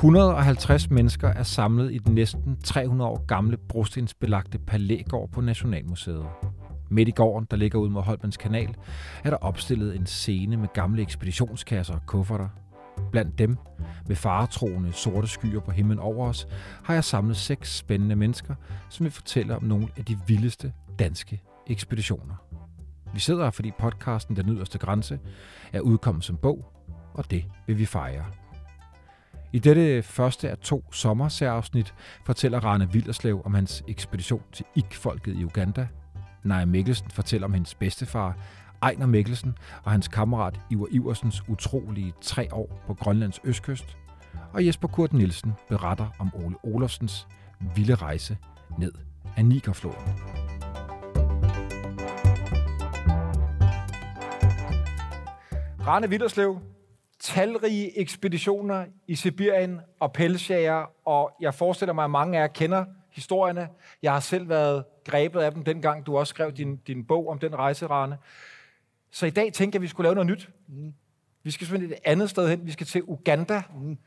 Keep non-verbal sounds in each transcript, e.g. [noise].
150 mennesker er samlet i den næsten 300 år gamle brostensbelagte palægård på Nationalmuseet. Midt i gården, der ligger ud mod Holmens Kanal, er der opstillet en scene med gamle ekspeditionskasser og kufferter. Blandt dem, med faretroende sorte skyer på himlen over os, har jeg samlet seks spændende mennesker, som vil fortælle om nogle af de vildeste danske ekspeditioner. Vi sidder her, fordi podcasten Den Yderste Grænse er udkommet som bog, og det vil vi fejre. I dette første af to sommersærafsnit fortæller Rane Vilderslev om hans ekspedition til Ik-folket i Uganda. Naja Mikkelsen fortæller om hendes bedstefar, Ejner Mikkelsen, og hans kammerat Iver Iversens utrolige tre år på Grønlands østkyst. Og Jesper Kurt Nielsen beretter om Ole Olofsens vilde rejse ned af Nigerfloden. Rane Vilderslev, talrige ekspeditioner i Sibirien og pelsjager, og jeg forestiller mig, at mange af jer kender historierne. Jeg har selv været grebet af dem, dengang du også skrev din, din bog om den rejse, Rane. Så i dag tænker jeg, at vi skulle lave noget nyt. Mm. Vi skal simpelthen et andet sted hen. Vi skal til Uganda mm.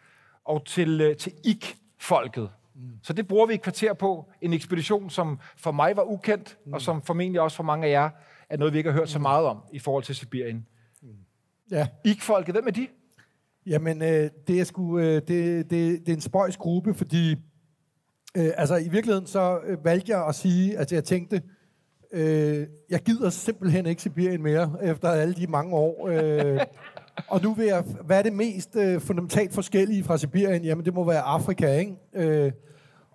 og til, øh, til Ik-folket. Mm. Så det bruger vi et kvarter på. En ekspedition, som for mig var ukendt, mm. og som formentlig også for mange af jer er noget, vi ikke har hørt så meget om i forhold til Sibirien. Mm. Ja. Ik-folket, hvem er de? Jamen, øh, det, er sgu, øh, det, det, det er en spøjs gruppe, fordi øh, altså, i virkeligheden så øh, valgte jeg at sige, at jeg tænkte, øh, jeg gider simpelthen ikke Sibirien mere, efter alle de mange år. Øh, og nu vil jeg, hvad er det mest øh, fundamentalt forskellige fra Sibirien? Jamen, det må være Afrika, ikke? Øh,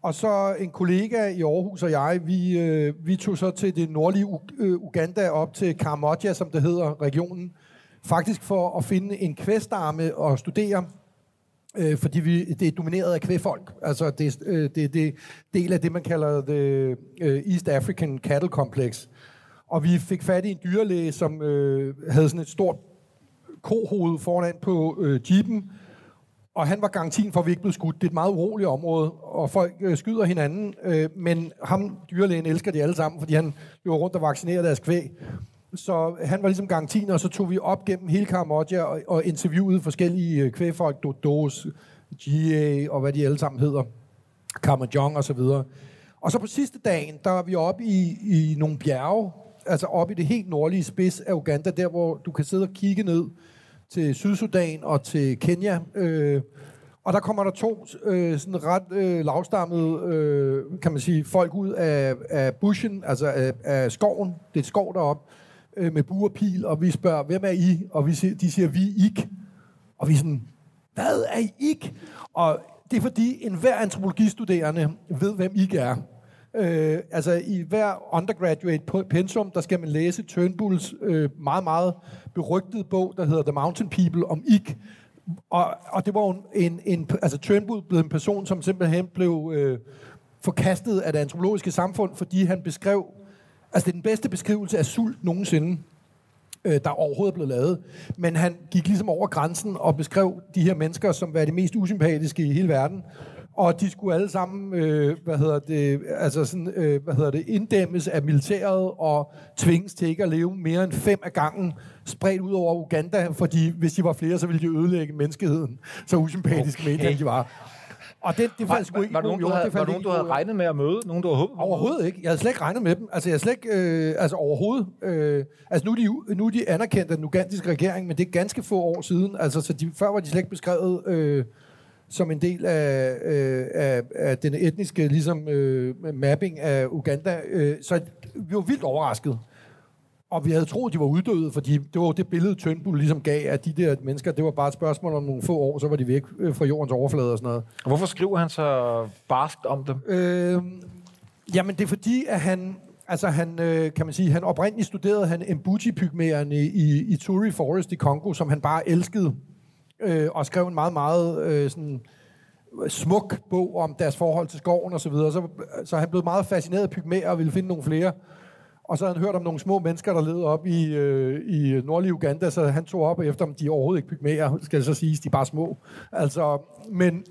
og så en kollega i Aarhus og jeg, vi, øh, vi tog så til det nordlige U- øh, Uganda op til Karamoja, som det hedder, regionen, faktisk for at finde en kvæstarme og studere, øh, fordi vi, det er domineret af kvæfolk. Altså det, øh, det, det del af det, man kalder the øh, East African Cattle Complex. Og vi fik fat i en dyrlæge, som øh, havde sådan et stort kohoved foran på øh, jeepen, og han var garantien for, at vi ikke blev skudt. Det er et meget uroligt område, og folk øh, skyder hinanden, øh, men ham, dyrlægen, elsker de alle sammen, fordi han løber rundt og vaccinerer deres kvæg. Så han var ligesom garantien, og så tog vi op gennem hele Karamoja og, og interviewede forskellige øh, kvægfolk, Dodos, GA og hvad de alle sammen hedder, Kamajong og så videre. Og så på sidste dagen, der var vi oppe i, i nogle bjerge, altså oppe i det helt nordlige spids af Uganda, der hvor du kan sidde og kigge ned til Sydsudan og til Kenya. Øh, og der kommer der to øh, sådan ret øh, lavstammede, øh, kan man sige, folk ud af, af bushen, altså af, af skoven. Det er et skov deroppe øh, med bur og pil, og vi spørger, hvem er I? Og vi siger, de siger, vi er ikke. Og vi er sådan, hvad er I ikke? Og det er fordi, enhver antropologistuderende ved, hvem I er. Øh, altså i hver undergraduate pensum, der skal man læse Turnbulls øh, meget, meget berygtede bog, der hedder The Mountain People om Ik. Og, og det var en, en, en, altså Turnbull blev en person, som simpelthen blev øh, forkastet af det antropologiske samfund, fordi han beskrev Altså, det er den bedste beskrivelse af sult nogensinde, øh, der overhovedet er blevet lavet. Men han gik ligesom over grænsen og beskrev de her mennesker som var de mest usympatiske i hele verden. Og de skulle alle sammen, øh, hvad hedder det, altså sådan, øh, hvad hedder det, inddæmmes af militæret og tvinges til ikke at leve mere end fem af gangen spredt ud over Uganda, fordi hvis de var flere, så ville de ødelægge menneskeheden. Så usympatiske okay. mente de var. Og det, det faldt sgu ikke var, var, nogen, du havde, var nogen, du havde regnet med at møde? Nogen, du havde håbet Overhovedet ikke. Jeg havde slet ikke regnet med dem. Altså, jeg slet ikke, øh, altså overhovedet. Øh, altså, nu er, de, nu er de anerkendt af den ugandiske regering, men det er ganske få år siden. Altså, så de, før var de slet ikke beskrevet øh, som en del af, øh, af, af den etniske ligesom, øh, mapping af Uganda. Øh, så vi var vildt overrasket. Og vi havde troet, de var uddøde, fordi det var det billede, Tønbull ligesom gav af de der mennesker. Det var bare et spørgsmål om nogle få år, så var de væk øh, fra jordens overflade og sådan noget. Og hvorfor skriver han så barskt om dem? Øh, jamen, det er fordi, at han, altså han, øh, kan man sige, han oprindeligt studerede han mbuti pygmæerne i, i Turi Forest i Kongo, som han bare elskede, øh, og skrev en meget, meget øh, sådan, smuk bog om deres forhold til skoven og så videre. Så, så han blev meget fascineret af pygmæer og ville finde nogle flere. Og så havde han hørt om nogle små mennesker, der levede op i, øh, i nordlige Uganda, så han tog op efter, om de overhovedet ikke pygmæer, skal det så siges, de er bare små. Altså, men,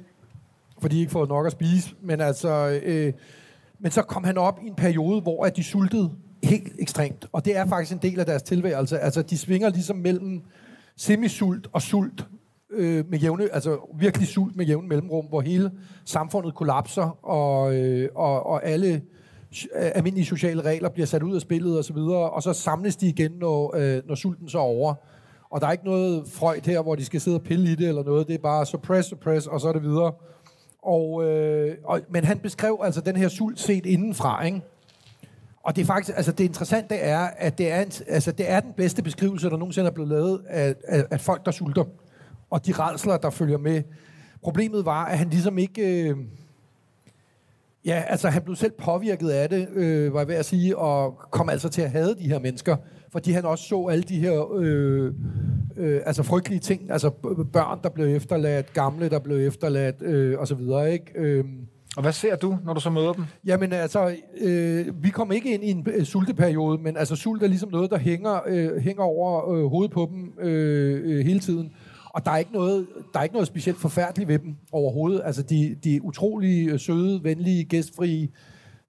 fordi de ikke fået nok at spise. Men altså, øh, men så kom han op i en periode, hvor at de sultede helt ekstremt. Og det er faktisk en del af deres tilværelse. Altså, de svinger ligesom mellem semisult og sult øh, med jævne, altså virkelig sult med jævne mellemrum, hvor hele samfundet kollapser, og, øh, og, og alle Øh, almindelige sociale regler bliver sat ud af spillet og så videre, og så samles de igen, når, øh, når sulten så er over. Og der er ikke noget frøjt her, hvor de skal sidde og pille i det eller noget. Det er bare suppress, suppress, og så er det videre. Og, øh, og, men han beskrev altså den her sult set indenfra, ikke? Og det er faktisk, altså det interessante er, at det er, en, altså det er den bedste beskrivelse, der nogensinde er blevet lavet af, af, af folk, der sulter. Og de redsler, der følger med. Problemet var, at han ligesom ikke... Øh, ja, altså han blev selv påvirket af det, øh, var jeg ved at sige, og kom altså til at hade de her mennesker, fordi han også så alle de her øh, øh, altså frygtelige ting, altså børn, der blev efterladt, gamle, der blev efterladt, øh, og så videre, ikke? Øh, og hvad ser du, når du så møder dem? Jamen altså, øh, vi kommer ikke ind i en øh, sulteperiode, men altså sult er ligesom noget, der hænger, øh, hænger over øh, hovedet på dem øh, øh, hele tiden. Og der er, ikke noget, der er ikke noget specielt forfærdeligt ved dem overhovedet. Altså, de, de er utrolig øh, søde, venlige, gæstfrie.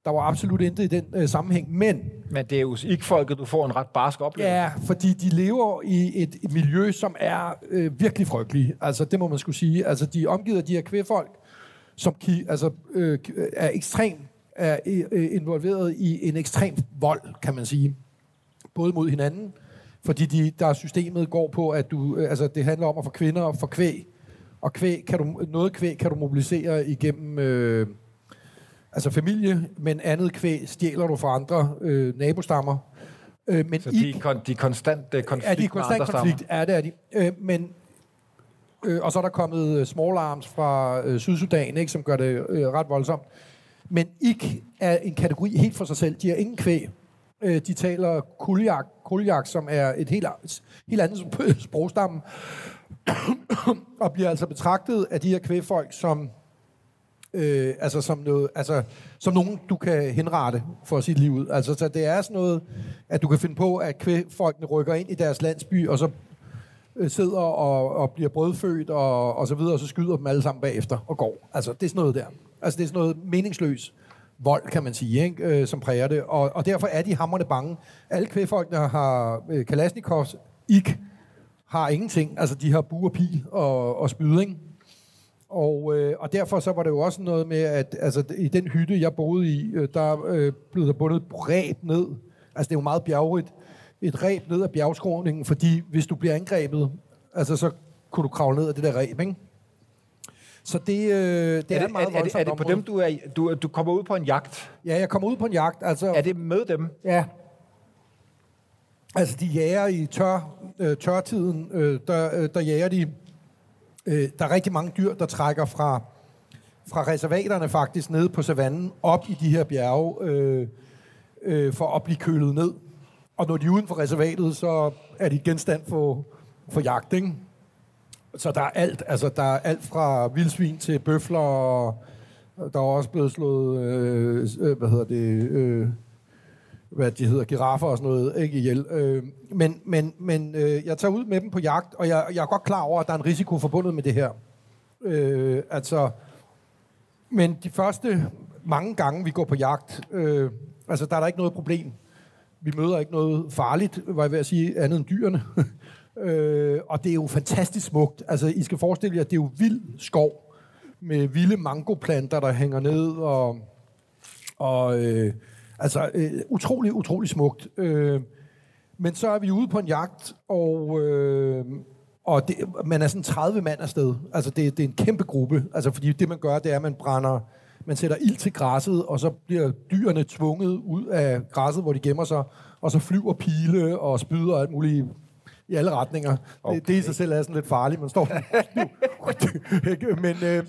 Der var absolut intet i den øh, sammenhæng, men... Men det er jo ikke folket, du får en ret barsk oplevelse. Ja, fordi de lever i et, et miljø, som er øh, virkelig frygteligt. Altså, det må man skulle sige. Altså, de er omgivet af de her kvæfolk, som ki, altså, øh, er ekstremt er øh, involveret i en ekstrem vold, kan man sige. Både mod hinanden, fordi de, der systemet går på, at du, øh, altså, det handler om at få kvinder og få kvæg. Og kvæg kan du, noget kvæg kan du mobilisere igennem øh, altså familie, men andet kvæg stjæler du fra andre øh, nabostammer. Øh, men så de, er kon, de er konstant øh, konflikt er de konstant konflikt, Ja, det er de. Øh, men Øh, og så er der kommet øh, small arms fra øh, Sydsudan, ikke, som gør det øh, ret voldsomt. Men ikke er en kategori helt for sig selv. De har ingen kvæg. Øh, de taler kuljak, kuljak, som er et helt, helt andet sprogstamme, [coughs] og bliver altså betragtet af de her kvægfolk som øh, altså som noget, altså som nogen du kan henrette for sit liv. Altså så det er sådan noget, at du kan finde på, at kvægfolkene rykker ind i deres landsby og så øh, sidder og, og bliver brødfødt og, og så videre, og så skyder dem alle sammen bagefter og går. Altså, det er sådan noget der. Altså, det er sådan noget meningsløs vold, kan man sige, ikke? Øh, som præger det. Og, og derfor er de hammerne bange. Alle kvægfolk, der har øh, Kalashnikovs, ikke har ingenting. Altså, de har bu og pil og, og spyd, ikke? Og, øh, og derfor så var det jo også noget med, at altså, i den hytte, jeg boede i, øh, der øh, blev der bundet ræb ned. Altså, det er jo meget bjergrigt et ræb ned af bjergskråningen, fordi hvis du bliver angrebet, altså så kunne du kravle ned af det der ræb, ikke? Så det, øh, det er, det, er, meget er, er, det, er det på dem, du, er, du, du kommer ud på en jagt? Ja, jeg kommer ud på en jagt. Altså, er det med dem? Ja. Altså, de jager i tør, øh, tørtiden, øh, der, øh, der jager de... Øh, der er rigtig mange dyr, der trækker fra, fra reservaterne faktisk ned på savannen, op i de her bjerge, øh, øh, for at blive kølet ned. Og når de er uden for reservatet, så er de genstand for, for jagt, ikke? Så der er alt, altså der er alt fra vildsvin til bøfler, og der er også blevet slået, øh, øh, hvad hedder det, øh, hvad de hedder, giraffer og sådan noget, ikke ihjel. Øh, men men, men øh, jeg tager ud med dem på jagt, og jeg, jeg er godt klar over, at der er en risiko forbundet med det her. Øh, altså, men de første mange gange, vi går på jagt, øh, altså der er der ikke noget problem vi møder ikke noget farligt, var jeg ved at sige, andet end dyrene. [laughs] øh, og det er jo fantastisk smukt. Altså, I skal forestille jer, at det er jo vild skov med vilde mangoplanter, der hænger ned, og, og øh, altså, øh, utrolig, utrolig smukt. Øh, men så er vi ude på en jagt, og, øh, og det, man er sådan 30 mand afsted. Altså, det, det er en kæmpe gruppe. Altså, fordi det, man gør, det er, at man brænder man sætter ild til græsset, og så bliver dyrene tvunget ud af græsset, hvor de gemmer sig, og så flyver pile og spyder og alt muligt i alle retninger. Okay. Det, det i sig selv er sådan lidt farligt, man står [laughs] men, øh,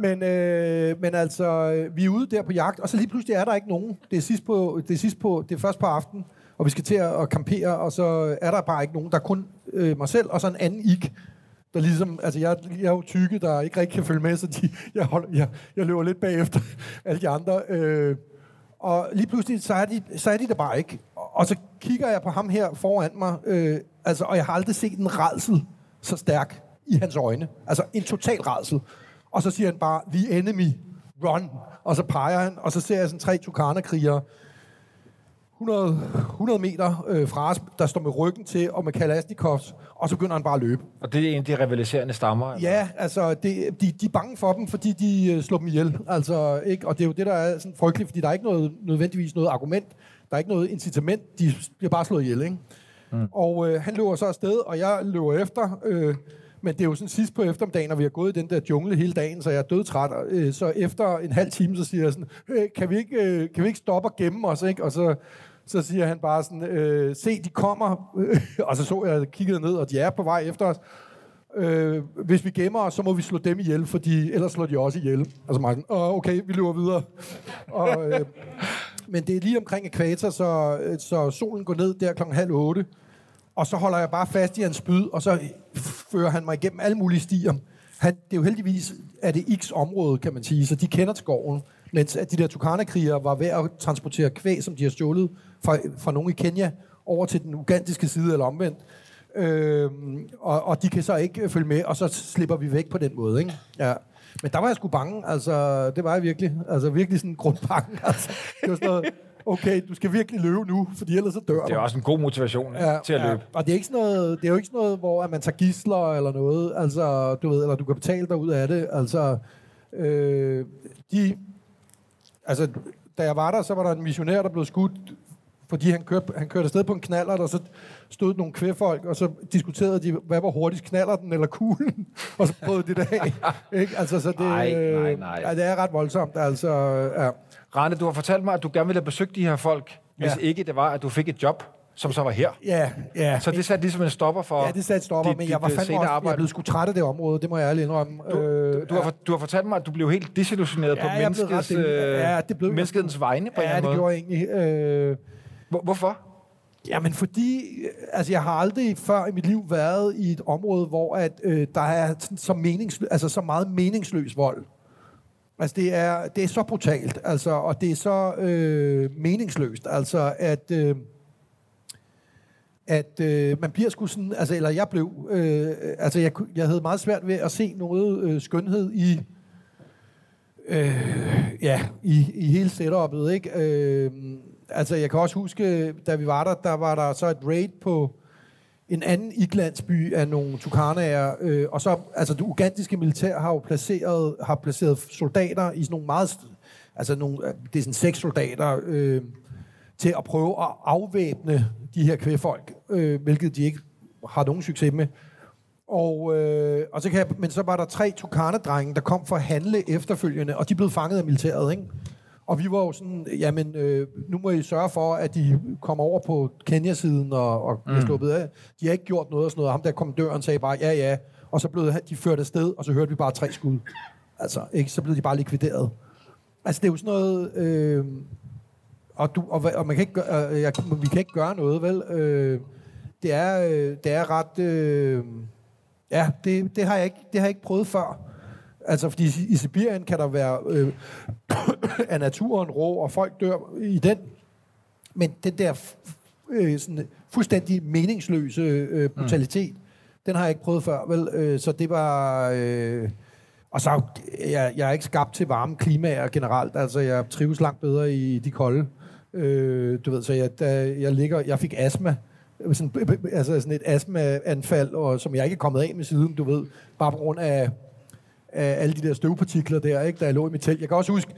men, øh, men altså, vi er ude der på jagt, og så lige pludselig er der ikke nogen. Det er, sidst på, det er, sidst på, det er først på aften, og vi skal til at, campere, og så er der bare ikke nogen. Der er kun øh, mig selv og så en anden ik, der ligesom, altså jeg, jeg er jo tykke, der ikke rigtig kan følge med, så de, jeg, holder, jeg, jeg løber lidt bagefter [laughs] alle de andre. Øh, og lige pludselig, så er, de, så er de der bare ikke. Og så kigger jeg på ham her foran mig, øh, altså, og jeg har aldrig set en redsel så stærk i hans øjne. Altså en total redsel. Og så siger han bare, the enemy, run. Og så peger han, og så ser jeg sådan tre Tucana-krigere, 100, 100 meter øh, fra os, der står med ryggen til, og med Kalashnikovs, og så begynder han bare at løbe. Og det er en af de rivaliserende stammer? Eller? Ja, altså, det, de, de er bange for dem, fordi de øh, slår dem ihjel. Altså, ikke? Og det er jo det, der er sådan frygteligt, fordi der er ikke noget, nødvendigvis noget argument, der er ikke noget incitament, de bliver bare slået ihjel, ikke? Mm. Og øh, han løber så afsted, og jeg løber efter, øh, men det er jo sådan sidst på eftermiddagen, og vi har gået i den der jungle hele dagen, så jeg er dødtræt. Øh, så efter en halv time, så siger jeg sådan, øh, kan, vi ikke, øh, kan vi ikke stoppe og gemme os? Ikke? Og så, så siger han bare sådan, øh, se, de kommer. [laughs] og så så jeg, kiggede ned, og de er på vej efter os. Øh, hvis vi gemmer os, så må vi slå dem ihjel, fordi ellers slår de også ihjel. Altså Martin, Åh, okay, vi løber videre. og, øh, men det er lige omkring ekvator, så, øh, så solen går ned der klokken halv otte og så holder jeg bare fast i hans spyd, og så fører han mig igennem alle mulige stier. Han, det er jo heldigvis, at det X område, kan man sige, så de kender skoven, mens at de der Tukana-krigere var ved at transportere kvæg, som de har stjålet fra, fra nogen i Kenya, over til den ugandiske side, eller omvendt. Øhm, og, og de kan så ikke følge med, og så slipper vi væk på den måde, ikke? Ja. Men der var jeg sgu bange, altså, det var jeg virkelig. Altså, virkelig sådan grundbange, altså. Det var sådan noget, okay, du skal virkelig løbe nu, fordi ellers så dør du. Det er også en god motivation ja, til at ja. løbe. Og det er, ikke sådan noget, det er jo ikke sådan noget, hvor at man tager gisler eller noget, altså, du ved, eller du kan betale dig ud af det. Altså, øh, de, altså, da jeg var der, så var der en missionær, der blev skudt, fordi han kørte, han kørte afsted på en knaller, og så stod nogle kvæfolk, og så diskuterede de, hvad var hurtigst, knaller den eller kuglen, [laughs] og så prøvede de det af. [laughs] ikke? Altså, så det, nej, nej, nej. Ja, det er ret voldsomt. Altså, ja. Rane, du har fortalt mig, at du gerne ville have besøgt de her folk, hvis ja. ikke det var, at du fik et job, som så var her. Ja, ja. Så det satte ligesom en stopper for Ja, det satte stopper, dit, men jeg var fandme også, arbejde. jeg sgu træt af det område, det må jeg ærligt indrømme. Du, øh, du, har, du har fortalt mig, at du blev helt desillusioneret ja, på menneskets, ret, øh, ja, det blev, menneskets vegne på ja, en. Ja, det gjorde jeg egentlig. Øh, Hvor, hvorfor? Jamen fordi, altså jeg har aldrig før i mit liv været i et område, hvor at, øh, der er så, meningsløs, altså så meget meningsløs vold. Altså, det er, det er så brutalt, altså, og det er så øh, meningsløst, altså, at, øh, at øh, man bliver sgu sådan, altså, eller jeg blev, øh, altså, jeg, jeg havde meget svært ved at se noget øh, skønhed i, øh, ja, i, i hele setup'et, ikke? Øh, altså, jeg kan også huske, da vi var der, der var der så et raid på, en anden iglandsby af nogle tukanaer, øh, og så, altså det ugandiske militær har jo placeret, har placeret soldater i sådan nogle meget, altså nogle, øh, det er sådan seks soldater, øh, til at prøve at afvæbne de her kvæfolk, øh, hvilket de ikke har nogen succes med. Og, øh, og så kan jeg, men så var der tre tukane der kom for at handle efterfølgende, og de blev fanget af militæret, ikke? Og vi var jo sådan, jamen, øh, nu må I sørge for, at de kommer over på Kenya-siden og, og mm. sluppet af. De har ikke gjort noget og sådan noget. Ham der kommandøren sagde bare, ja, ja. Og så blev de ført afsted, og så hørte vi bare tre skud. Altså, ikke? Så blev de bare likvideret. Altså, det er jo sådan noget... Øh, og, du, og, og man kan ikke gøre, øh, jeg, vi kan ikke gøre noget, vel? Øh, det, er, øh, det er ret... Øh, ja, det, det, har jeg ikke, det har jeg ikke prøvet før. Altså, fordi i Sibirien kan der være øh, [coughs] af naturen rå, og folk dør i den. Men den der øh, sådan, fuldstændig meningsløse øh, brutalitet, mm. den har jeg ikke prøvet før, vel? Øh, så det var... Øh, og så, jeg, jeg er ikke skabt til varme klimaer generelt. Altså, jeg trives langt bedre i de kolde. Øh, du ved, så jeg, da jeg ligger... Jeg fik astma sådan, altså sådan et astmaanfald, og, som jeg ikke er kommet af med siden, du ved, bare på grund af af alle de der støvpartikler der, ikke, der jeg lå i mit telt. Jeg kan også huske,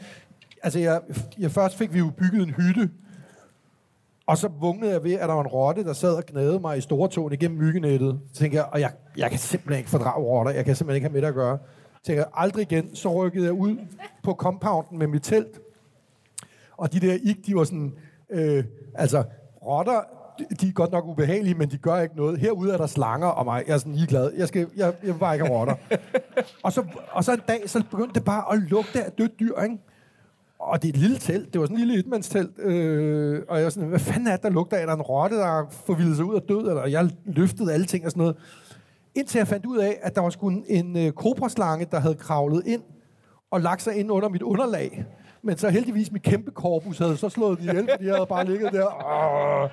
altså jeg, jeg først fik vi jo bygget en hytte, og så vågnede jeg ved, at der var en rotte, der sad og gnædede mig i stortåen igennem myggenettet. Så tænkte jeg, og jeg, jeg kan simpelthen ikke fordrage rotter, jeg kan simpelthen ikke have med det at gøre. Så tænkte jeg, aldrig igen. Så rykkede jeg ud på compounden med mit telt, og de der ikke, de var sådan, øh, altså rotter de er godt nok ubehagelige, men de gør ikke noget. Herude er der slanger, og mig, jeg er sådan ligeglad. Jeg, skal, jeg, jeg vil bare ikke have rotter. [laughs] og, så, og så en dag, så begyndte det bare at lugte af dødt dyr, ikke? Og det er et lille telt. Det var sådan en lille etmandstelt. Øh, og jeg var sådan, hvad fanden er det, der lugter af? Er der en rotte, der forvildet sig ud af død? Eller jeg løftede alle ting og sådan noget. Indtil jeg fandt ud af, at der var sgu en, en øh, kobraslange, der havde kravlet ind og lagt sig ind under mit underlag Men så heldigvis mit kæmpe korpus havde så slået den ihjel, fordi jeg havde bare ligget der.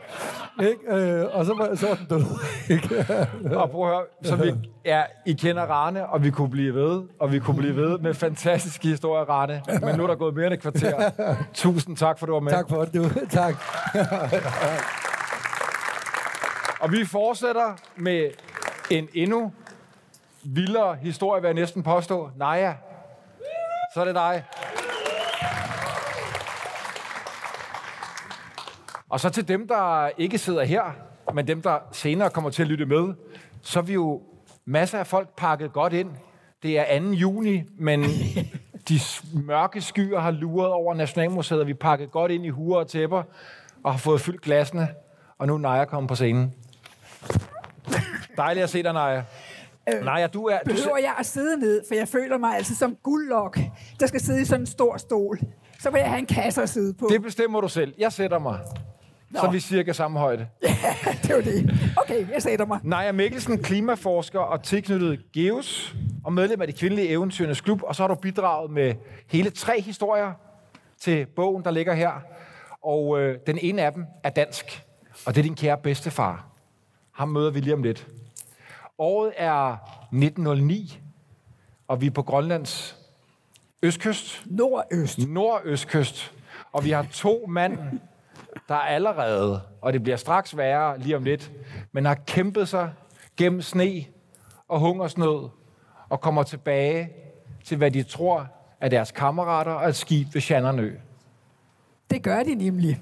Ikke? Øh, og så var, så var den død. [laughs] Ikke? Og prøv at høre, så vi, ja, I kender Rane, og vi kunne blive ved, og vi kunne blive ved med fantastiske historier, Rane. Men nu er der gået mere end et kvarter. [laughs] Tusind tak, for du var med. tak for det. Du. Tak. Og vi fortsætter med en endnu vildere historie, vil jeg næsten påstå. Naja, så er det dig. Og så til dem, der ikke sidder her, men dem, der senere kommer til at lytte med, så er vi jo masser af folk pakket godt ind. Det er 2. juni, men [laughs] de mørke skyer har luret over Nationalmuseet, og vi er pakket godt ind i huer og tæpper, og har fået fyldt glasene, og nu er Naja kommet på scenen. Dejligt at se dig, Naja. Øh, Naja, du er... Du Behøver jeg at sidde ned, for jeg føler mig altså som guldlok, der skal sidde i sådan en stor stol. Så vil jeg have en kasse at sidde på. Det bestemmer du selv. Jeg sætter mig. Nå. Så er vi cirka samme højde. [laughs] det er jo det. Okay, jeg sætter mig. Naja Mikkelsen, klimaforsker og tilknyttet GEOS, og medlem af de kvindelige eventyrenes klub, og så har du bidraget med hele tre historier til bogen, der ligger her. Og øh, den ene af dem er dansk, og det er din kære bedstefar. Ham møder vi lige om lidt. Året er 1909, og vi er på Grønlands østkyst. Nordøst. Nordøstkyst. Og vi har to mand, der allerede, og det bliver straks værre lige om lidt, men har kæmpet sig gennem sne og hungersnød og kommer tilbage til, hvad de tror er deres kammerater og et skib ved Shannonø. Det gør de nemlig.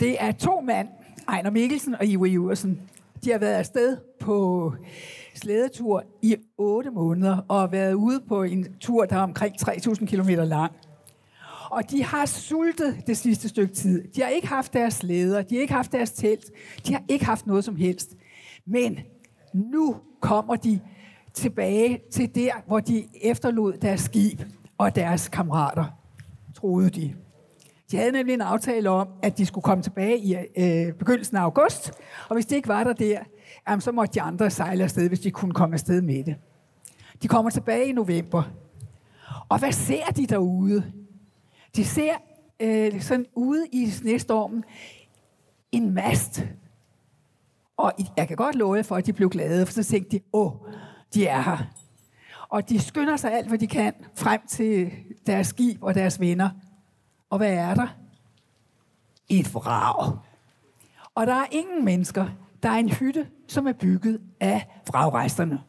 Det er to mænd, Ejner Mikkelsen og Ivo Iversen. De har været afsted på slædetur i 8 måneder og har været ude på en tur, der er omkring 3.000 km lang. Og de har sultet det sidste stykke tid. De har ikke haft deres leder, de har ikke haft deres telt, de har ikke haft noget som helst. Men nu kommer de tilbage til der, hvor de efterlod deres skib og deres kammerater, troede de. De havde nemlig en aftale om, at de skulle komme tilbage i øh, begyndelsen af august, og hvis det ikke var der der, jamen, så måtte de andre sejle afsted, hvis de kunne komme afsted med det. De kommer tilbage i november. Og hvad ser de derude? De ser øh, sådan ude i snestormen en mast. Og jeg kan godt love jer for, at de blev glade, for så tænkte de, åh, de er her. Og de skynder sig alt, hvad de kan, frem til deres skib og deres venner. Og hvad er der? Et vrag. Og der er ingen mennesker. Der er en hytte, som er bygget af vragresterne.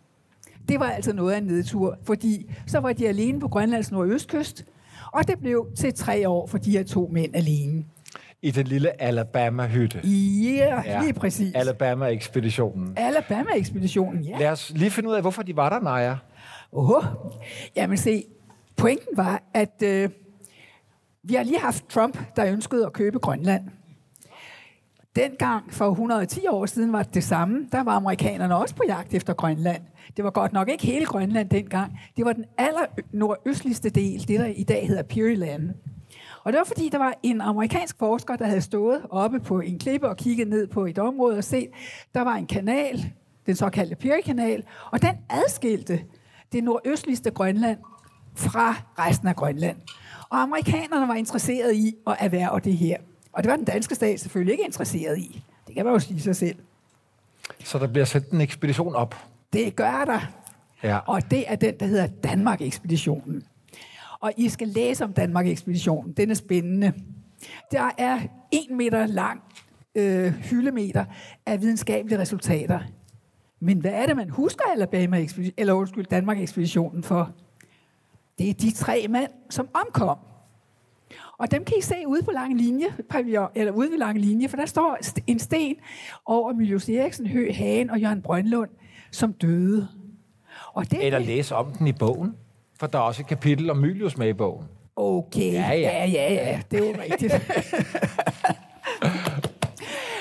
Det var altså noget af en nedtur, fordi så var de alene på Grønlands nordøstkyst, og det blev til tre år for de her to mænd alene. I den lille Alabama-hytte. Yeah, ja, lige præcis. Alabama-ekspeditionen. Alabama-ekspeditionen, ja. Lad os lige finde ud af, hvorfor de var der, Naja. Åh, jamen se, pointen var, at øh, vi har lige haft Trump, der ønskede at købe Grønland. Dengang for 110 år siden var det det samme. Der var amerikanerne også på jagt efter Grønland. Det var godt nok ikke hele Grønland dengang. Det var den aller nordøstligste del, det der i dag hedder Peary Land. Og det var fordi, der var en amerikansk forsker, der havde stået oppe på en klippe og kigget ned på et område og set, der var en kanal, den såkaldte Peary-kanal, og den adskilte det nordøstligste Grønland fra resten af Grønland. Og amerikanerne var interesseret i at erhverve det her. Og det var den danske stat selvfølgelig ikke interesseret i. Det kan man jo sige sig selv. Så der bliver sendt en ekspedition op. Det gør der. Ja. Og det er den, der hedder Danmark-ekspeditionen. Og I skal læse om Danmark-ekspeditionen. Den er spændende. Der er en meter lang øh, hyldemeter af videnskabelige resultater. Men hvad er det, man husker Alabama eller undskyld, Danmark-ekspeditionen for? Det er de tre mænd, som omkom. Og dem kan I se ude på lange linje, eller ude ved lange linje, for der står en sten over Miljøs Eriksen, Høgh Hagen og Jørgen Brøndlund, som døde. Og det, Eller læse om den i bogen, for der er også et kapitel om Mylius med i bogen. Okay, ja, ja, ja, ja, ja. det er jo rigtigt. [laughs]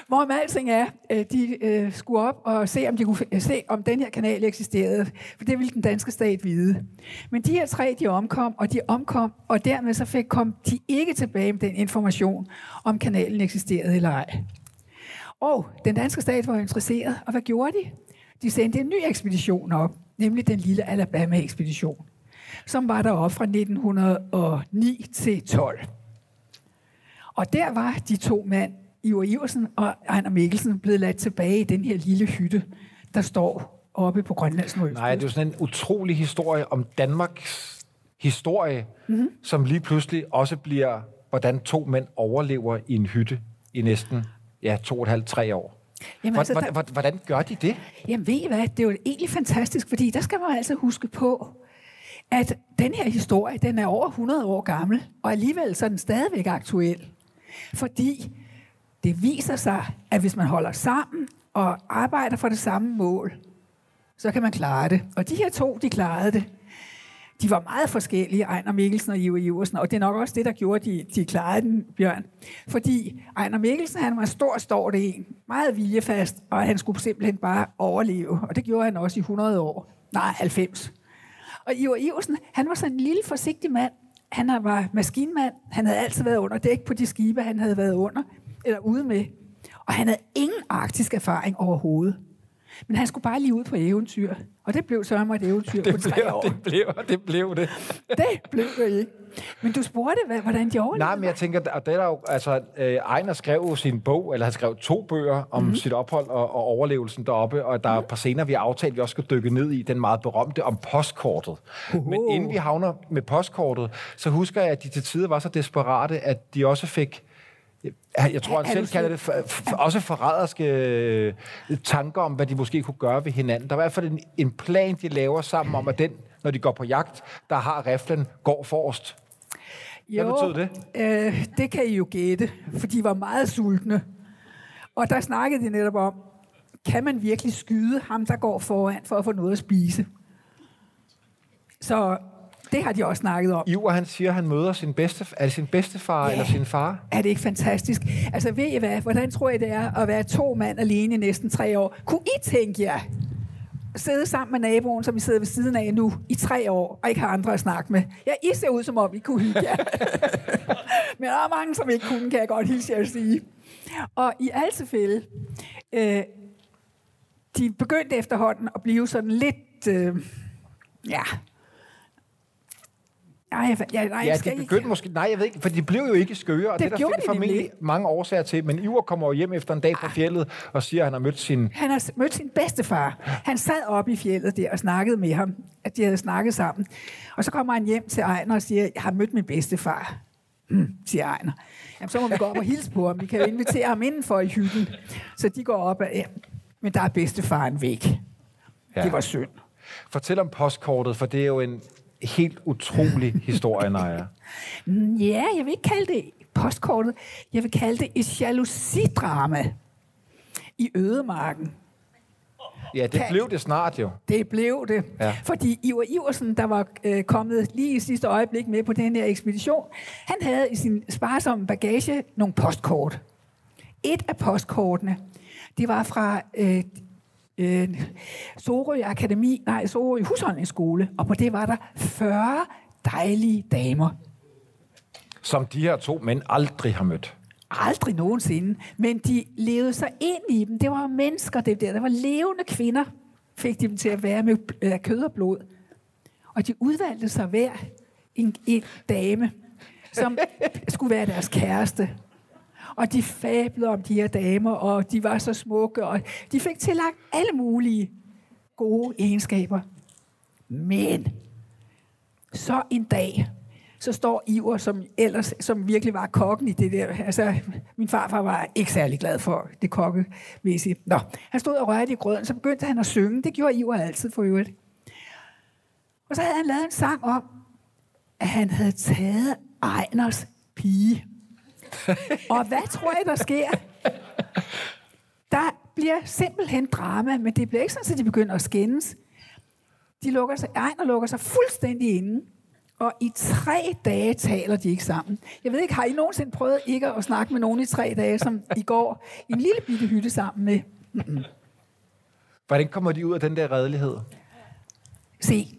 Hvorom alting er, øh, de øh, skulle op og se om, de kunne se, om den her kanal eksisterede. For det ville den danske stat vide. Men de her tre, de omkom, og de omkom, og dermed så fik, kom de ikke tilbage med den information, om kanalen eksisterede eller ej. Og den danske stat var interesseret, og hvad gjorde de? De sendte en ny ekspedition op, nemlig den lille Alabama-ekspedition. som var deroppe fra 1909 til 12. Og der var de to mænd, Ivar Iversen og Ejner Mikkelsen, blevet ladt tilbage i den her lille hytte, der står oppe på Grønlands Nordøst. Nej, det er jo sådan en utrolig historie om Danmarks historie, mm-hmm. som lige pludselig også bliver, hvordan to mænd overlever i en hytte i næsten ja, to og et halvt, tre år. Jamen, altså, hvordan, der, hvordan gør de det? Jamen ved I hvad, det er jo egentlig fantastisk, fordi der skal man altså huske på, at den her historie, den er over 100 år gammel, og alligevel så er den stadigvæk aktuel. Fordi det viser sig, at hvis man holder sammen og arbejder for det samme mål, så kan man klare det. Og de her to, de klarede det. De var meget forskellige, Ejner Mikkelsen og Ivo Iversen, og det er nok også det, der gjorde, de, de klarede den, Bjørn. Fordi Ejner Mikkelsen, han var stor, stor det en, meget viljefast, og han skulle simpelthen bare overleve. Og det gjorde han også i 100 år. Nej, 90. Og Ivo Iversen, han var sådan en lille, forsigtig mand. Han var maskinmand. Han havde altid været under dæk på de skibe, han havde været under, eller ude med. Og han havde ingen arktisk erfaring overhovedet. Men han skulle bare lige ud på eventyr. Og det blev så et eventyr det på tre blev, år. Det blev det. Blev det. det blev det ikke. Men du spurgte, hvordan de overlevede? Nej, men jeg tænker, og det er der jo, altså, øh, Ejner skrev jo sin bog, eller han skrev to bøger om mm-hmm. sit ophold og, og overlevelsen deroppe, og der er et par scener, vi har aftalt, vi også skal dykke ned i, den meget berømte om postkortet. Uh-huh. Men inden vi havner med postkortet, så husker jeg, at de til tider var så desperate, at de også fik jeg tror, han selv kalder det for, for, også forræderske øh, tanker om, hvad de måske kunne gøre ved hinanden. Der er i hvert fald en, en plan, de laver sammen om, at den, når de går på jagt, der har riflen, går forrest. Hvad jo, betyder det? Øh, det kan I jo gætte, for de var meget sultne. Og der snakkede de netop om, kan man virkelig skyde ham, der går foran, for at få noget at spise? Så det har de også snakket om. Jo, og han siger, at han møder sin bedste, er det sin bedstefar ja. eller sin far? Er det ikke fantastisk? Altså ved I hvad, hvordan tror I det er at være to mand alene i næsten tre år? Kunne I tænke jer sidde sammen med naboen, som I sidder ved siden af nu, i tre år, og ikke har andre at snakke med. Ja, I ser ud, som om I kunne hygge jer. [laughs] Men der er mange, som ikke kunne, kan jeg godt hilse jer at sige. Og i alle tilfælde, øh, de begyndte efterhånden at blive sådan lidt, øh, ja, Nej, jeg, nej, ja, det begyndte ikke. måske... Nej, jeg ved ikke, for de blev jo ikke skøre, og det, det er der de formentlig nemlig. mange årsager til. Men Ivar kommer jo hjem efter en dag på ah. fjellet og siger, at han har mødt sin... Han har mødt sin bedstefar. Han sad oppe i fjellet der og snakkede med ham, at de havde snakket sammen. Og så kommer han hjem til Ejner og siger, jeg har mødt min bedstefar. Hmm, siger Ejner. Jamen, så må vi gå op og hilse på ham. Vi kan jo invitere ham indenfor i hytten. Så de går op og... Ja, men der er bedstefaren væk. Ja. Det var synd. Fortæl om postkortet, for det er jo en helt utrolig [laughs] historie, Naja. Ja, jeg vil ikke kalde det postkortet. Jeg vil kalde det et jalousidrama i ødemarken. Ja, det kan, blev det snart jo. Det blev det. Ja. Fordi Ivar Iversen, der var øh, kommet lige i sidste øjeblik med på den her ekspedition, han havde i sin sparsomme bagage nogle postkort. Et af postkortene, det var fra øh, øh, Sorø Akademi, nej, Sorø Husholdningsskole, og på det var der 40 dejlige damer. Som de her to mænd aldrig har mødt. Aldrig nogensinde. Men de levede sig ind i dem. Det var mennesker, det der. Der var levende kvinder, fik de dem til at være med øh, kød og blod. Og de udvalgte sig hver en, en dame, som skulle være deres kæreste. Og de fablede om de her damer, og de var så smukke, og de fik tillagt alle mulige gode egenskaber. Men så en dag, så står Iver, som ellers som virkelig var kokken i det der. Altså, min farfar var ikke særlig glad for det kokkemæssige. Nå, han stod og rørte i grøden, så begyndte han at synge. Det gjorde Iver altid for øvrigt. Og så havde han lavet en sang om, at han havde taget Ejners pige. Og hvad tror jeg, der sker? Der bliver simpelthen drama, men det bliver ikke sådan, at de begynder at skændes. De lukker sig, Ejner lukker sig fuldstændig inde, og i tre dage taler de ikke sammen. Jeg ved ikke, har I nogensinde prøvet ikke at snakke med nogen i tre dage, som i går, i en lille bitte hytte sammen med? Mm-mm. Hvordan kommer de ud af den der redelighed? Se,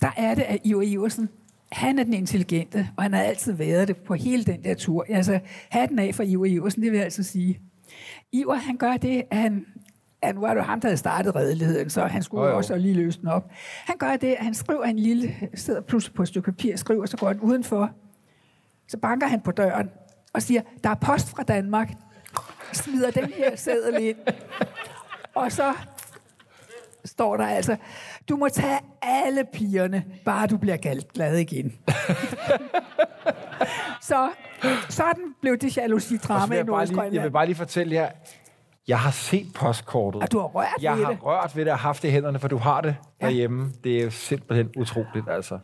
der er det, at Ivo Iversen han er den intelligente, og han har altid været det på hele den der tur. Altså, hatten af for Ivar Iversen, det vil jeg altså sige. Ivar, han gør det, at han, ja, nu var det jo ham, der havde startet redeligheden, så han skulle oh, jo. også lige løse den op. Han gør det, at han skriver en lille, sidder pludselig på et stykke papir, skriver, så går han udenfor. Så banker han på døren og siger, der er post fra Danmark. Smider den her seddel ind. Og så står der altså, du må tage alle pigerne, bare du bliver gal- glad igen. [laughs] så sådan blev det jalousi-drama vil i jeg, lige, jeg vil bare lige fortælle jer, jeg har set postkortet. Og du har rørt jeg ved har det. rørt ved det og haft det i hænderne, for du har det Ja. derhjemme. Det er jo simpelthen utroligt, altså.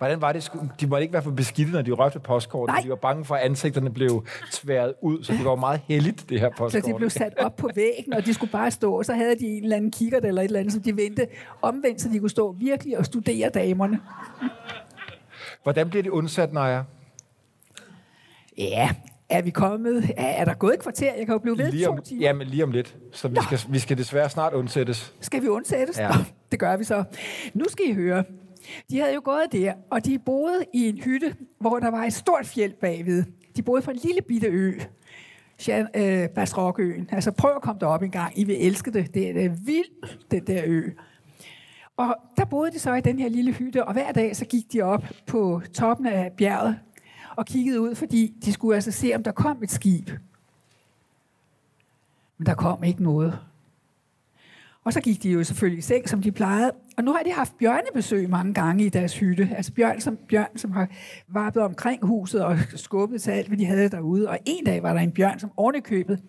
Hvordan var det? De måtte ikke være for beskidte, når de rørte postkortet. Nej. De var bange for, at ansigterne blev tværet ud, så det var meget heldigt, det her postkort. Så de blev sat op på væggen, og de skulle bare stå, og så havde de en eller anden kikkert eller et eller andet, som de vendte omvendt, så de kunne stå virkelig og studere damerne. Hvordan bliver de undsat, Naja? Ja, er vi kommet? Er, er der gået et kvarter? Jeg kan jo blive ved Lige to om, timer. jamen, lige om lidt. Så vi skal, vi skal desværre snart undsættes. Skal vi undsættes? Ja. Ja. Det gør vi så. Nu skal I høre. De havde jo gået der, og de boede i en hytte, hvor der var et stort fjeld bagved. De boede på en lille bitte ø. Jean. Øh, altså prøv at komme derop en gang. I vil elske det. Det er, det er vildt, den der ø. Og der boede de så i den her lille hytte, og hver dag så gik de op på toppen af bjerget og kiggede ud, fordi de skulle altså se, om der kom et skib. Men der kom ikke noget. Og så gik de jo selvfølgelig i seng, som de plejede. Og nu har de haft bjørnebesøg mange gange i deres hytte. Altså bjørn, som, bjørn, som har varpet omkring huset og skubbet til alt, hvad de havde derude. Og en dag var der en bjørn, som ovenikøbet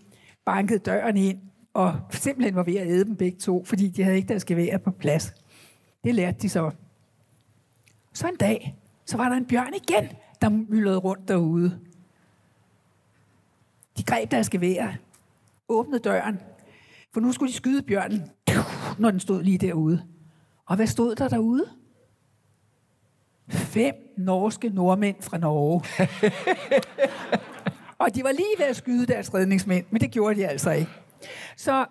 bankede døren ind og simpelthen var ved at æde dem begge to, fordi de havde ikke deres gevær på plads. Det lærte de så. Så en dag, så var der en bjørn igen, der myldrede rundt derude. De greb deres gevær, åbnede døren, for nu skulle de skyde bjørnen, når den stod lige derude. Og hvad stod der derude? Fem norske nordmænd fra Norge. og de var lige ved at skyde deres redningsmænd, men det gjorde de altså ikke. Så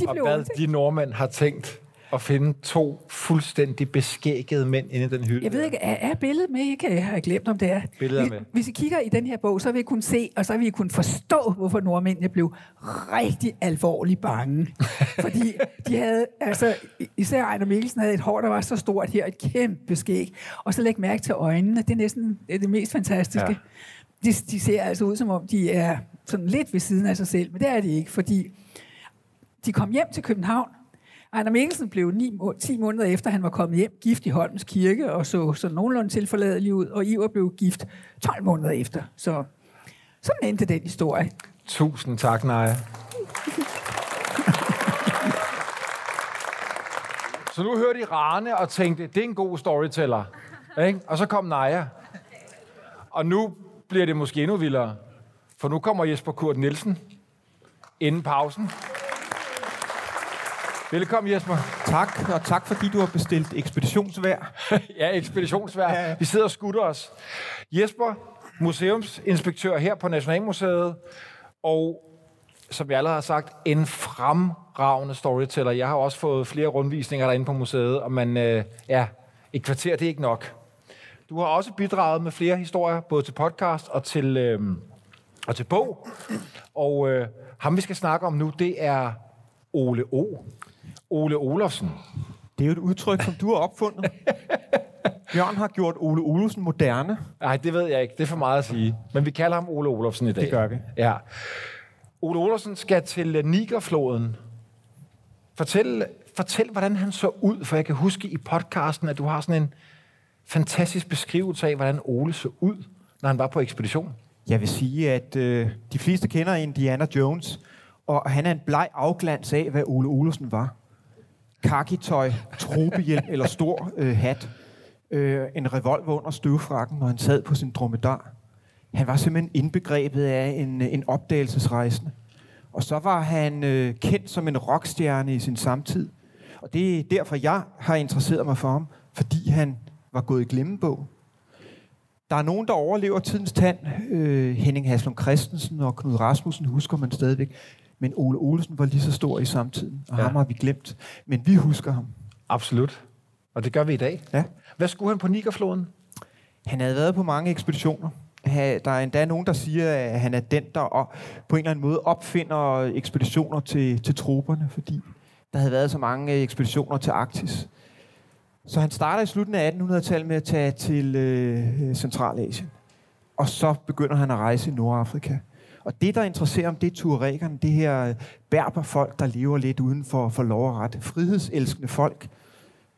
de Og blev hvad de nordmænd har tænkt at finde to fuldstændig beskækkede mænd inde i den hylde. Jeg ved ikke, er, er billedet med? Jeg, kan, jeg har glemt, om det er. Billedet er med. Hvis I kigger i den her bog, så vil I kunne se, og så vil I kunne forstå, hvorfor nordmændene blev rigtig alvorligt bange. [laughs] Fordi de havde, altså, især Ejner Mikkelsen havde et hår, der var så stort her, et kæmpe skæg. Og så læg mærke til øjnene, det er næsten det, er det mest fantastiske. Ja. De, de ser altså ud, som om de er sådan lidt ved siden af sig selv, men det er de ikke, fordi de kom hjem til København. Ejner Mikkelsen blev 9, 10 måneder efter, han var kommet hjem, gift i Holmens Kirke, og så, så nogenlunde tilforladelig ud, og Iver blev gift 12 måneder efter. Så sådan endte den historie. Tusind tak, Naja. Så nu hørte I Rane og tænkte, det er en god storyteller. Ikke? Og så kom Naja. Og nu bliver det måske endnu vildere. For nu kommer Jesper Kurt Nielsen inden pausen. Velkommen, Jesper. Tak, og tak fordi du har bestilt ekspeditionsvær. [laughs] ja, ekspeditionsvær. Ja, ja. Vi sidder og skutter os. Jesper, museumsinspektør her på Nationalmuseet, og som jeg allerede har sagt, en fremragende storyteller. Jeg har også fået flere rundvisninger derinde på museet, og man, øh, ja, et kvarter, det er ikke nok. Du har også bidraget med flere historier, både til podcast og til, øh, og til bog. Og øh, ham, vi skal snakke om nu, det er Ole O. Ole Olofsen. Det er jo et udtryk, som du har opfundet. [laughs] Bjørn har gjort Ole Olsen moderne. Nej, det ved jeg ikke. Det er for meget at sige. Men vi kalder ham Ole Olofsen i dag. Det gør vi. Ja. Ole Olofsen skal til Nigerfloden. Fortæl, fortæl, hvordan han så ud, for jeg kan huske i podcasten, at du har sådan en fantastisk beskrivelse af, hvordan Ole så ud, når han var på ekspedition. Jeg vil sige, at øh, de fleste kender Indiana Jones, og han er en bleg afglans af, hvad Ole Olsen var. Kakitøj, trobehjelm [laughs] eller stor øh, hat. Øh, en revolver under støvfrakken, når han sad på sin dromedar. Han var simpelthen indbegrebet af en, en opdagelsesrejsende. Og så var han øh, kendt som en rockstjerne i sin samtid. Og det er derfor, jeg har interesseret mig for ham, fordi han var gået i glemmebog. Der er nogen, der overlever tidens tand. Øh, Henning Haslund Christensen og Knud Rasmussen husker man stadigvæk. Men Ole Olsen var lige så stor i samtiden, og Ja. ham har vi glemt. Men vi husker ham. Absolut. Og det gør vi i dag. Ja. Hvad skulle han på Nigerfloden? Han havde været på mange ekspeditioner. Der er endda nogen, der siger, at han er den, der på en eller anden måde opfinder ekspeditioner til, til troberne, fordi der havde været så mange øh, ekspeditioner til Arktis. Så han starter i slutningen af 1800-tallet med at tage til øh, Centralasien. Og så begynder han at rejse i Nordafrika. Og det, der interesserer om det er tuaregerne, det her berberfolk, der lever lidt uden for, for lov og ret. Frihedselskende folk,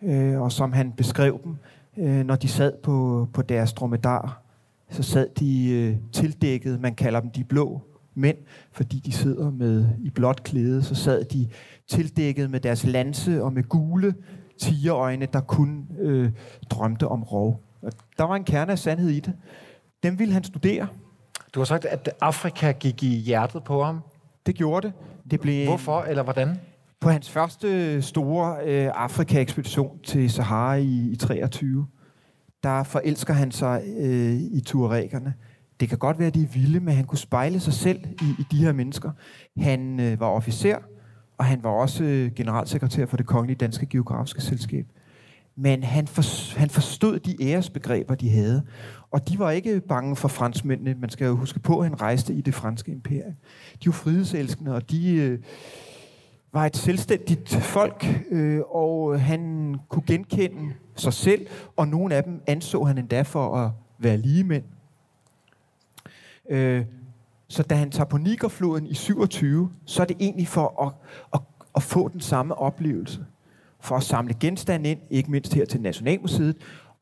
øh, og som han beskrev dem, øh, når de sad på, på deres dromedar, så sad de øh, tildækket, man kalder dem de blå mænd, fordi de sidder med i blåt klæde, så sad de tildækket med deres lanse og med gule tigerøjne, der kun øh, drømte om rov. Og der var en kerne af sandhed i det. Dem ville han studere. Du har sagt, at Afrika gik i hjertet på ham. Det gjorde det. det blev Hvorfor, eller hvordan? På hans første store øh, Afrika-ekspedition til Sahara i, i 23, der forelsker han sig øh, i tuaregerne. Det kan godt være, at de er vilde, men han kunne spejle sig selv i, i de her mennesker. Han øh, var officer, og han var også øh, generalsekretær for det Kongelige Danske Geografiske Selskab. Men han, for, han forstod de æresbegreber, de havde. Og de var ikke bange for franskmændene. Man skal jo huske på, at han rejste i det franske imperium. De var frihedselskende, og de øh, var et selvstændigt folk, øh, og han kunne genkende sig selv, og nogle af dem anså han endda for at være ligemænd. Øh, så da han tager på Nigerfloden i 27, så er det egentlig for at, at, at få den samme oplevelse. For at samle genstande ind, ikke mindst her til Nationalmuseet.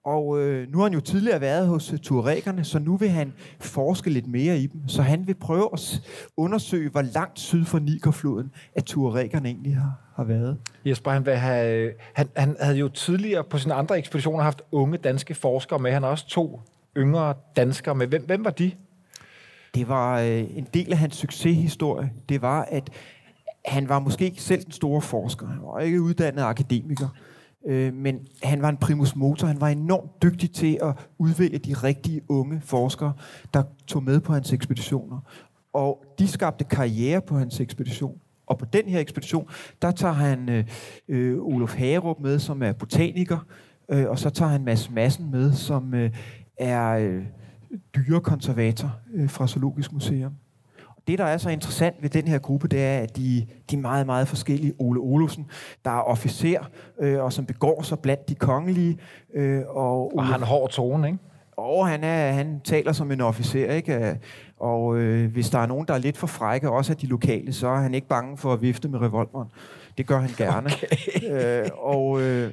Og øh, nu har han jo tidligere været hos uh, tuaregerne, så nu vil han forske lidt mere i dem. Så han vil prøve at undersøge, hvor langt syd for Nigerfloden, at tuaregerne egentlig har, har været. Jesper, han, vil have, han, han havde jo tidligere på sine andre ekspeditioner haft unge danske forskere med. Han har også to yngre danskere med. Hvem, hvem var de? det var øh, en del af hans succeshistorie. Det var, at han var måske ikke selv den store forsker. Han var ikke uddannet akademiker. Øh, men han var en primus motor. Han var enormt dygtig til at udvælge de rigtige unge forskere, der tog med på hans ekspeditioner. Og de skabte karriere på hans ekspedition. Og på den her ekspedition, der tager han øh, øh Olof Hagerup med, som er botaniker, øh, og så tager han Mads Madsen med, som øh, er... Øh, dyrekonservator øh, fra Zoologisk Museum. Det, der er så interessant ved den her gruppe, det er, at de, de er meget, meget forskellige. Ole Olufsen, der er officer, øh, og som begår sig blandt de kongelige. Øh, og, Ole, og han har hård tone, ikke? Og han, er, han taler som en officer, ikke? Og øh, hvis der er nogen, der er lidt for frække, også af de lokale, så er han ikke bange for at vifte med revolveren. Det gør han gerne. Okay. Øh, og øh,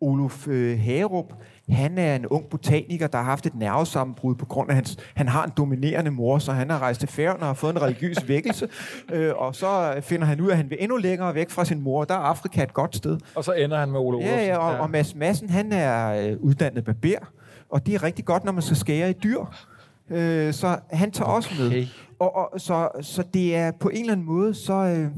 Olof øh, Hagerup, han er en ung botaniker, der har haft et nervesammenbrud på grund af, hans, han har en dominerende mor, så han har rejst til Færøerne og har fået en religiøs [laughs] vækkelse. øh, og så finder han ud af, at han vil endnu længere væk fra sin mor. Der er Afrika et godt sted. Og så ender han med Olsen. Ja, ja, og, ja. og Mads Madsen, han er øh, uddannet barber. Og det er rigtig godt, når man skal skære i dyr. Øh, så han tager okay. også med. Og, og, så, så det er på en eller anden måde, så, øh,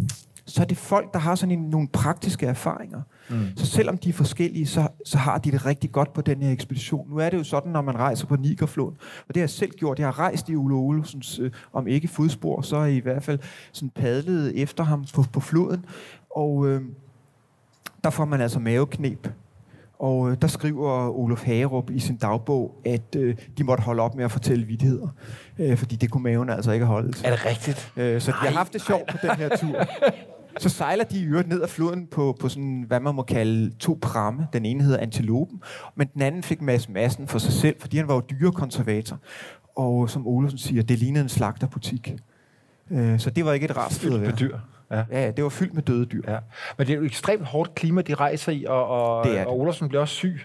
så er det folk, der har sådan en, nogle praktiske erfaringer. Mm. Så selvom de er forskellige, så, så har de det rigtig godt på den her ekspedition. Nu er det jo sådan, når man rejser på Nigerfloden, og det har jeg selv gjort. Jeg har rejst i Ole Olsens, øh, om ikke fodspor, så i hvert fald sådan padlet efter ham på, på floden. Og øh, der får man altså maveknep. Og øh, der skriver Olof Hagerup i sin dagbog, at øh, de måtte holde op med at fortælle vidtigheder. Øh, fordi det kunne maven altså ikke holde. Er det rigtigt? Øh, så nej, de har haft det sjovt på den her tur. [laughs] Så sejler de i øvrigt ned ad floden på, på sådan, hvad man må kalde to pramme. Den ene hedder Antilopen, men den anden fik Mads Madsen for sig selv, fordi han var jo dyrekonservator. Og som Olsen siger, det lignede en slagterbutik. Øh, så det var ikke et rart sted at være. dyr. Ja. ja, det var fyldt med døde dyr. Ja. Men det er jo et ekstremt hårdt klima, de rejser i, og, og, det det. og Olsen bliver også syg.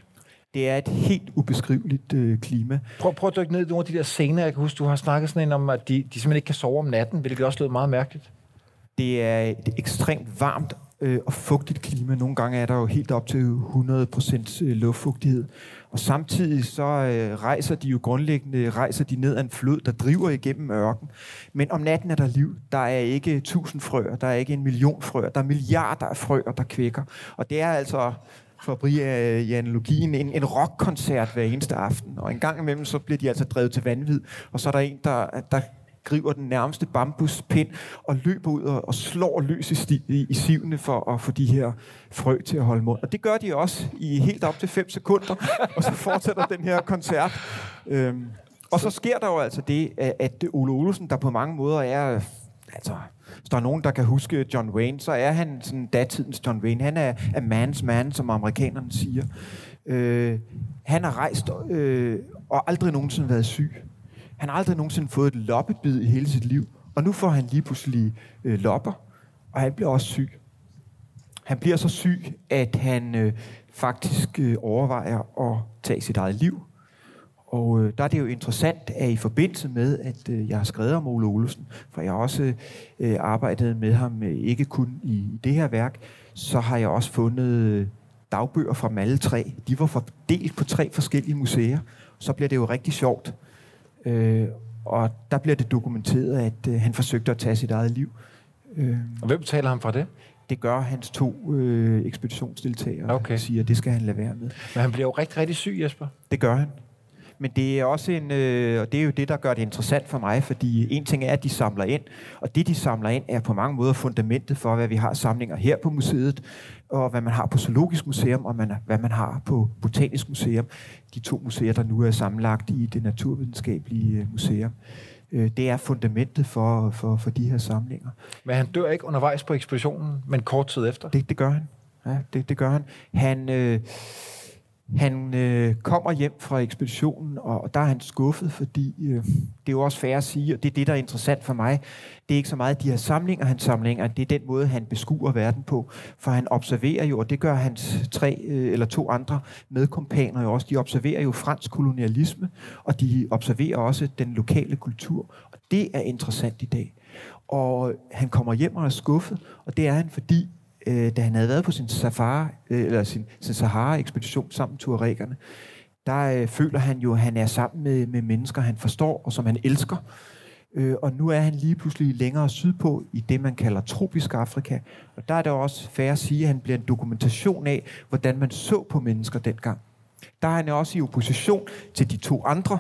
Det er et helt ubeskriveligt øh, klima. Prøv, prøv at dykke ned i nogle af de der scener. Jeg kan huske, du har snakket sådan en om, at de, de simpelthen ikke kan sove om natten, hvilket også lød meget mærkeligt. Det er et ekstremt varmt øh, og fugtigt klima. Nogle gange er der jo helt op til 100% øh, luftfugtighed. Og samtidig så øh, rejser de jo grundlæggende rejser de ned ad en flod, der driver igennem ørken. Men om natten er der liv. Der er ikke tusind frøer, der er ikke en million frøer, der er milliarder af frøer, der kvækker. Og det er altså for at blive øh, i analogien, en, en rockkoncert hver eneste aften. Og en gang imellem, så bliver de altså drevet til vanvid, og så er der en, der, der griber den nærmeste bambuspind og løber ud og, og slår løs i, sti, i, i sivene for at få de her frø til at holde mund. Og det gør de også i helt op til 5 sekunder, [laughs] og så fortsætter den her koncert. Øhm, og så sker der jo altså det, at Ole Olsen, der på mange måder er altså, Hvis der er nogen, der kan huske John Wayne, så er han sådan datidens John Wayne. Han er a man's man, som amerikanerne siger. Øh, han har rejst øh, og aldrig nogensinde været syg. Han har aldrig nogensinde fået et loppebid i hele sit liv. Og nu får han lige pludselig øh, lopper, og han bliver også syg. Han bliver så syg, at han øh, faktisk øh, overvejer at tage sit eget liv. Og øh, der er det jo interessant, at i forbindelse med, at øh, jeg har skrevet om Ole Olsen, for jeg har også øh, arbejdet med ham, øh, ikke kun i, i det her værk, så har jeg også fundet øh, dagbøger fra dem alle tre. De var fordelt på tre forskellige museer. Så bliver det jo rigtig sjovt. Øh, og der bliver det dokumenteret, at øh, han forsøgte at tage sit eget liv. Øh, og hvem taler ham fra det? Det gør hans to øh, ekspeditionsdeltagere, okay. siger, at det skal han lade være med. Men han bliver jo rigtig, rigtig syg, Jesper. Det gør han. Men det er også en, øh, og det er jo det, der gør det interessant for mig, fordi en ting er, at de samler ind, og det, de samler ind, er på mange måder fundamentet for, hvad vi har samlinger her på museet, og hvad man har på Zoologisk Museum, og man, hvad man har på Botanisk Museum. De to museer, der nu er sammenlagt i det naturvidenskabelige øh, museum. Øh, det er fundamentet for, for, for de her samlinger. Men han dør ikke undervejs på ekspeditionen, men kort tid efter? Det, det gør han. Ja, det, det gør han. Han... Øh, han øh, kommer hjem fra ekspeditionen, og der er han skuffet, fordi øh, det er jo også fair at sige, og det er det, der er interessant for mig. Det er ikke så meget de her samlinger, han samlinger, det er den måde, han beskuer verden på. For han observerer jo, og det gør hans tre øh, eller to andre medkompaner jo også, de observerer jo fransk kolonialisme, og de observerer også den lokale kultur. Og det er interessant i dag. Og han kommer hjem og er skuffet, og det er han, fordi øh, da han havde været på sin safari, øh, eller sin, sin Sahara-ekspedition sammen med tuaregerne, der øh, føler han jo, at han er sammen med, med mennesker, han forstår og som han elsker. Øh, og nu er han lige pludselig længere sydpå i det, man kalder tropisk Afrika. Og der er det også fair at sige, at han bliver en dokumentation af, hvordan man så på mennesker dengang. Der er han også i opposition til de to andre,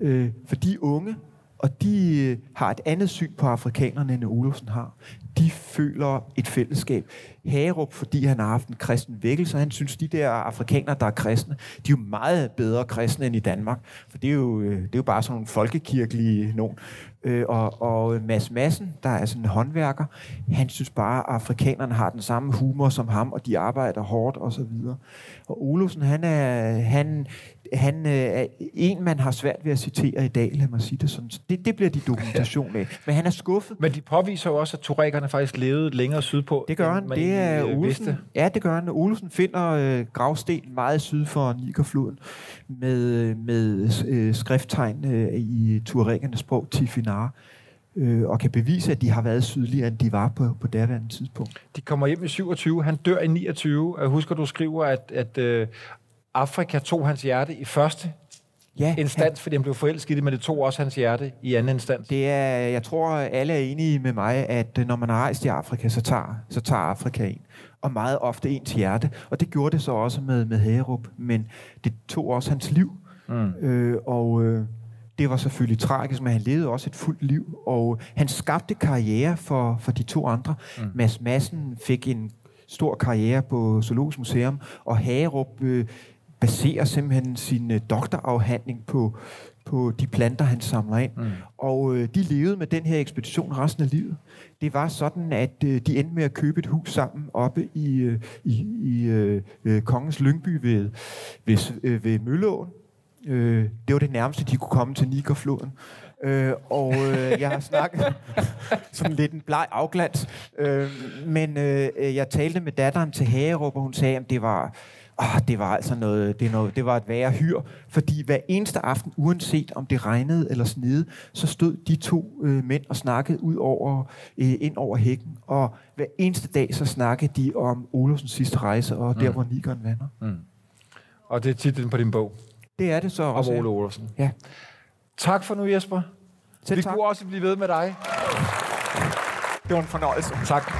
øh, for de unge, og de øh, har et andet syn på afrikanerne, end Olofsen har de føler et fællesskab. Hagerup, fordi han har haft en kristen vækkelse, han synes, de der afrikanere, der er kristne, de er jo meget bedre kristne end i Danmark. For det er jo, øh, det er jo bare sådan nogle folkekirkelige nogen. Øh, og, og Mads Madsen, der er sådan en håndværker, han synes bare, at afrikanerne har den samme humor som ham, og de arbejder hårdt og så videre. Og Olufsen, han er, han, han øh, er en, man har svært ved at citere i dag, lad mig sige det sådan. Det, det bliver de dokumentation af. Men han er skuffet. Men de påviser jo også, at turækkerne faktisk levede længere sydpå. Det gør han. Det er øh, Olsen. Vidste. Ja, det gør han. Olsen finder øh, gravsten meget syd for Nigerfloden med, med øh, skrifttegn øh, i turækkernes sprog, Tifinar øh, og kan bevise, at de har været sydligere, end de var på, på daværende tidspunkt. De kommer hjem i 27, han dør i 29. Jeg husker, du skriver, at, at øh, Afrika tog hans hjerte i første ja, instans, han, fordi han blev forelsket i det, men det tog også hans hjerte i anden instans. Det er, jeg tror, alle er enige med mig, at øh, når man har rejst i Afrika, så tager, så tager Afrika en. Og meget ofte ens hjerte. Og det gjorde det så også med, med Hagerup, men det tog også hans liv. Mm. Øh, og øh, det var selvfølgelig tragisk, men han levede også et fuldt liv, og han skabte karriere for, for de to andre. Mm. Mads Madsen fik en stor karriere på Zoologisk Museum, og Hagerup øh, baserer simpelthen sin øh, doktorafhandling på, på de planter, han samler ind. Mm. Og øh, de levede med den her ekspedition resten af livet. Det var sådan, at øh, de endte med at købe et hus sammen oppe i, øh, i, i øh, øh Kongens Lyngby ved, ved, øh, ved Mølleåen. Øh, det var det nærmeste, de kunne komme til Nigerfloden. Øh, og øh, jeg har snakket [laughs] sådan lidt en bleg afglans. Øh, men øh, jeg talte med datteren til Hagerup, og hun sagde, at det var oh, det var altså noget, det, noget, det var et værre hyr, fordi hver eneste aften, uanset om det regnede eller snede, så stod de to øh, mænd og snakkede ud over, øh, ind over hækken, og hver eneste dag, så snakkede de om Olofsens sidste rejse, og mm. der, hvor Nikon vander. Mm. Og det er titlen på din bog? Det er det så også. Om Ole Olofsen. Ja. Tak for nu, Jesper. Selv Vi tak. kunne også blive ved med dig. Det var en fornøjelse. Tak.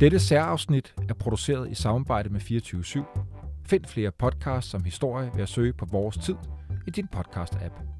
Dette særafsnit er produceret i samarbejde med 24 /7. Find flere podcasts som historie ved at søge på Vores Tid i din podcast-app.